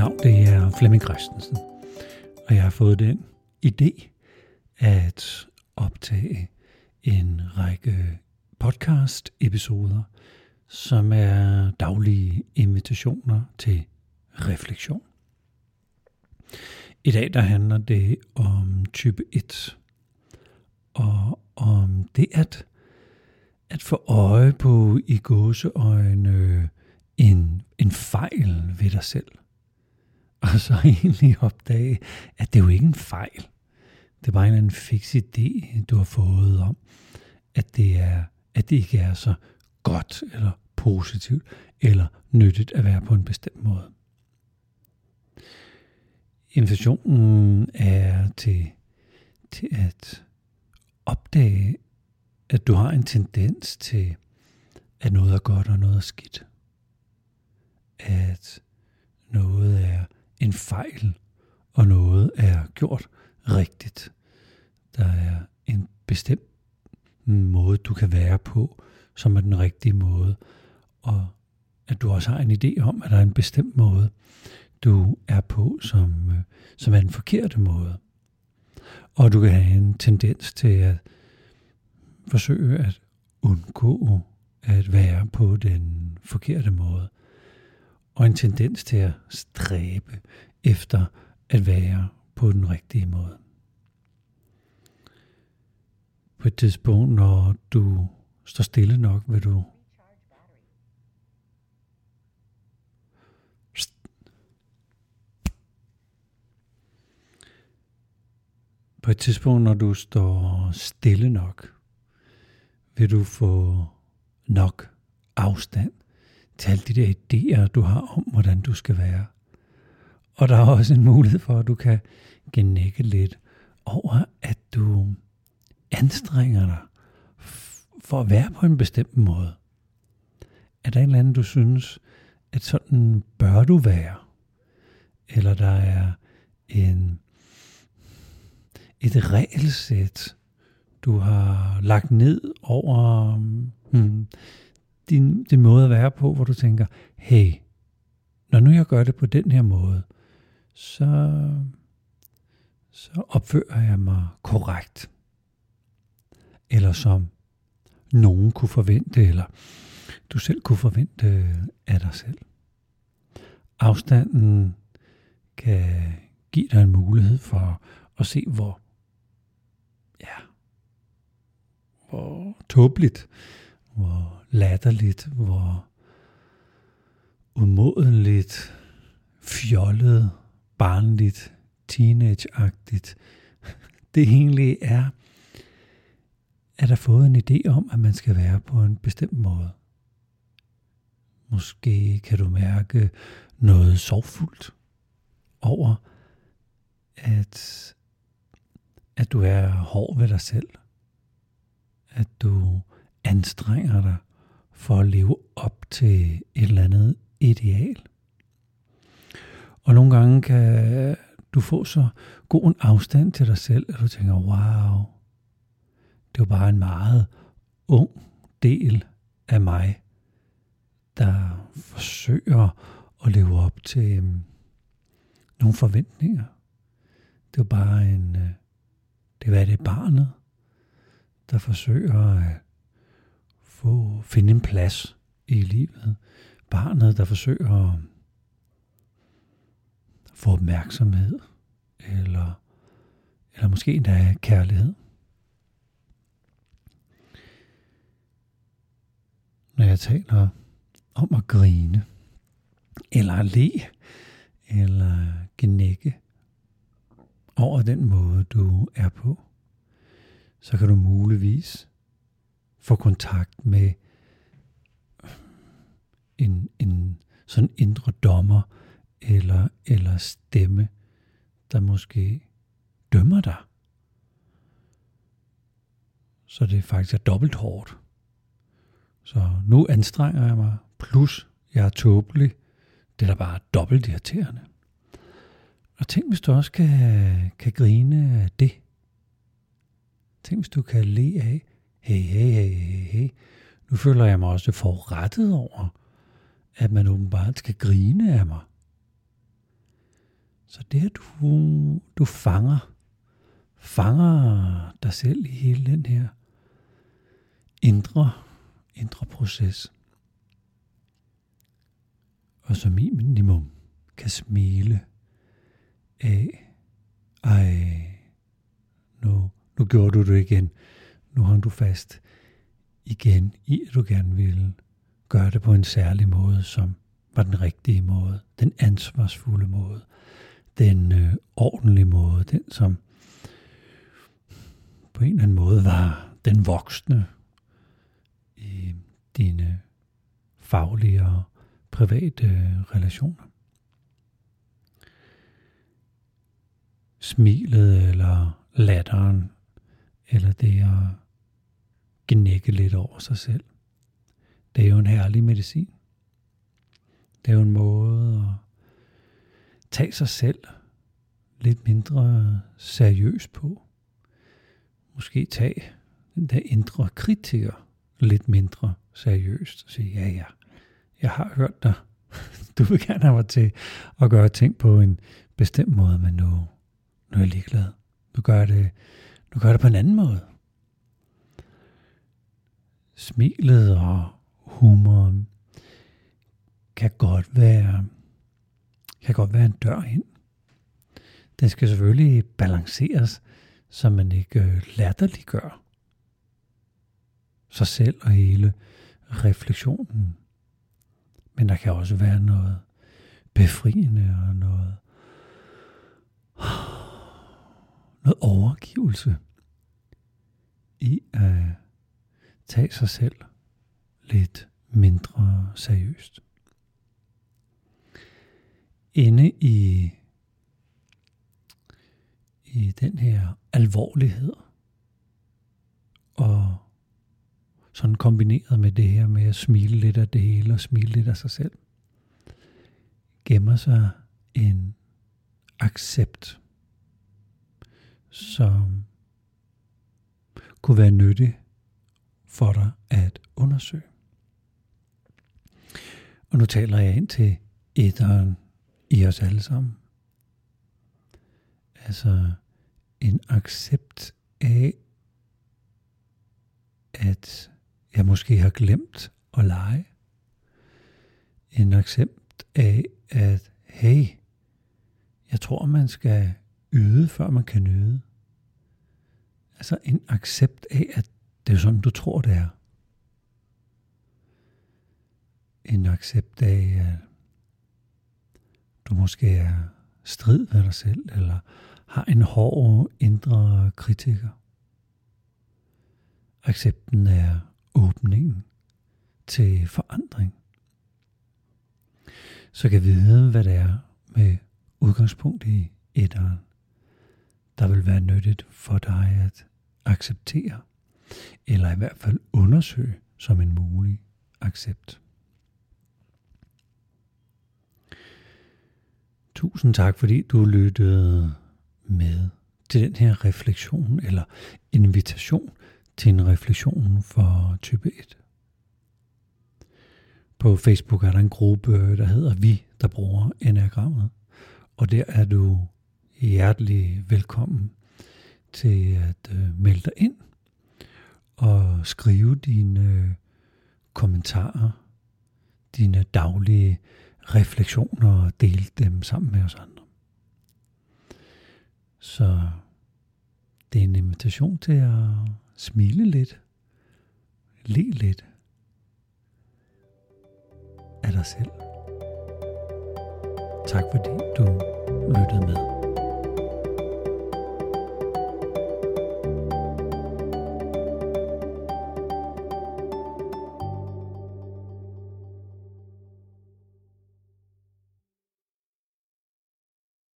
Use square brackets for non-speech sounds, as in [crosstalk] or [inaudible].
navn det er Flemming Christensen, og jeg har fået den idé at optage en række podcast-episoder, som er daglige invitationer til refleksion. I dag der handler det om type 1, og om det at, at få øje på i gåseøjne en, en fejl ved dig selv. Og så [laughs] egentlig opdage, at det er jo ikke en fejl. Det er bare en eller anden fix idé, du har fået om, at det, er, at det ikke er så godt eller positivt eller nyttigt at være på en bestemt måde. Invitationen er til, til at opdage, at du har en tendens til, at noget er godt og noget er skidt. At noget er en fejl, og noget er gjort rigtigt. Der er en bestemt måde, du kan være på, som er den rigtige måde, og at du også har en idé om, at der er en bestemt måde, du er på, som, øh, som er den forkerte måde. Og du kan have en tendens til at forsøge at undgå at være på den forkerte måde. Og en tendens til at stræbe efter at være på den rigtige måde. På et tidspunkt, når du står stille nok, vil du På et tidspunkt, når du står stille nok, vil du få nok afstand til alle de der idéer, du har om, hvordan du skal være. Og der er også en mulighed for, at du kan genække lidt over, at du anstrenger dig for at være på en bestemt måde. Er der en eller anden, du synes, at sådan bør du være? Eller der er en, et regelsæt, du har lagt ned over hmm, din, din måde at være på, hvor du tænker, hey, når nu jeg gør det på den her måde, så, så opfører jeg mig korrekt. Eller som nogen kunne forvente, eller du selv kunne forvente af dig selv. Afstanden kan give dig en mulighed for at se, hvor, ja, hvor tåbeligt, hvor latterligt, hvor umådenligt, fjollet, barnligt, teenageagtigt [laughs] det egentlig er, at der fået en idé om, at man skal være på en bestemt måde. Måske kan du mærke noget sorgfuldt over, at, at du er hård ved dig selv. At du anstrenger dig for at leve op til et eller andet ideal. Og nogle gange kan du få så god en afstand til dig selv, at du tænker, wow, det var bare en meget ung del af mig, der forsøger at leve op til øhm, nogle forventninger. Det var bare en, øh, det var det barnet, der forsøger at få, finde en plads i livet. Barnet, der forsøger at få opmærksomhed, eller, eller måske endda kærlighed. Når jeg taler om at grine, eller at le, eller genække over den måde, du er på, så kan du muligvis få kontakt med en, en sådan indre dommer, eller, eller stemme, der måske dømmer dig. Så det faktisk er dobbelt hårdt. Så nu anstrenger jeg mig, plus jeg er tåbelig. Det er da bare dobbelt irriterende. Og tænk, hvis du også kan, kan grine af det. Tænk, hvis du kan le af, hey, hey, hey, hey, hey. Nu føler jeg mig også forrettet over, at man åbenbart skal grine af mig. Så det at du, du fanger, fanger dig selv i hele den her indre, indre proces. Og som minimum kan smile af, ej, nu, nu gjorde du det igen. Nu hang du fast igen i, at du gerne ville gøre det på en særlig måde, som var den rigtige måde, den ansvarsfulde måde, den øh, ordentlige måde, den som på en eller anden måde var den voksne i dine faglige og private relationer. Smilet eller latteren, eller det at gnække lidt over sig selv. Det er jo en herlig medicin. Det er jo en måde at tage sig selv lidt mindre seriøst på. Måske tage den der indre kritiker lidt mindre seriøst og sige, ja ja, jeg har hørt dig. [laughs] Du vil gerne have mig til at gøre ting på en bestemt måde, men nu, nu er jeg ligeglad. Nu gør jeg det, nu gør jeg det på en anden måde. Smilet og humoren kan godt være kan godt være en dør ind. Den skal selvfølgelig balanceres, så man ikke øh, latterliggør sig selv og hele refleksionen. Men der kan også være noget befriende og noget, noget overgivelse i at tage sig selv lidt mindre seriøst. Inde i, i den her alvorlighed og sådan kombineret med det her med at smile lidt af det hele og smile lidt af sig selv, gemmer sig en accept, som kunne være nyttig for dig at undersøge. Og nu taler jeg ind til etteren i os alle sammen. Altså en accept af, at jeg måske har glemt at lege. En accept af, at hey, jeg tror, man skal yde, før man kan nyde. Altså en accept af, at det er sådan, du tror, det er. En accept af, at du måske er strid med dig selv, eller har en hård indre kritiker. Accepten er åbningen til forandring. Så kan vi vide, hvad det er med udgangspunkt i etteren, der vil være nyttigt for dig at acceptere, eller i hvert fald undersøge som en mulig accept. Tusind tak, fordi du lyttede med til den her refleksion eller invitation til en refleksion for type 1. På Facebook er der en gruppe, der hedder Vi, der bruger enagrammet. Og der er du hjertelig velkommen til at øh, melde dig ind at skrive dine øh, kommentarer, dine daglige refleksioner og dele dem sammen med os andre. Så det er en invitation til at smile lidt, le lidt af dig selv. Tak fordi du lyttede med.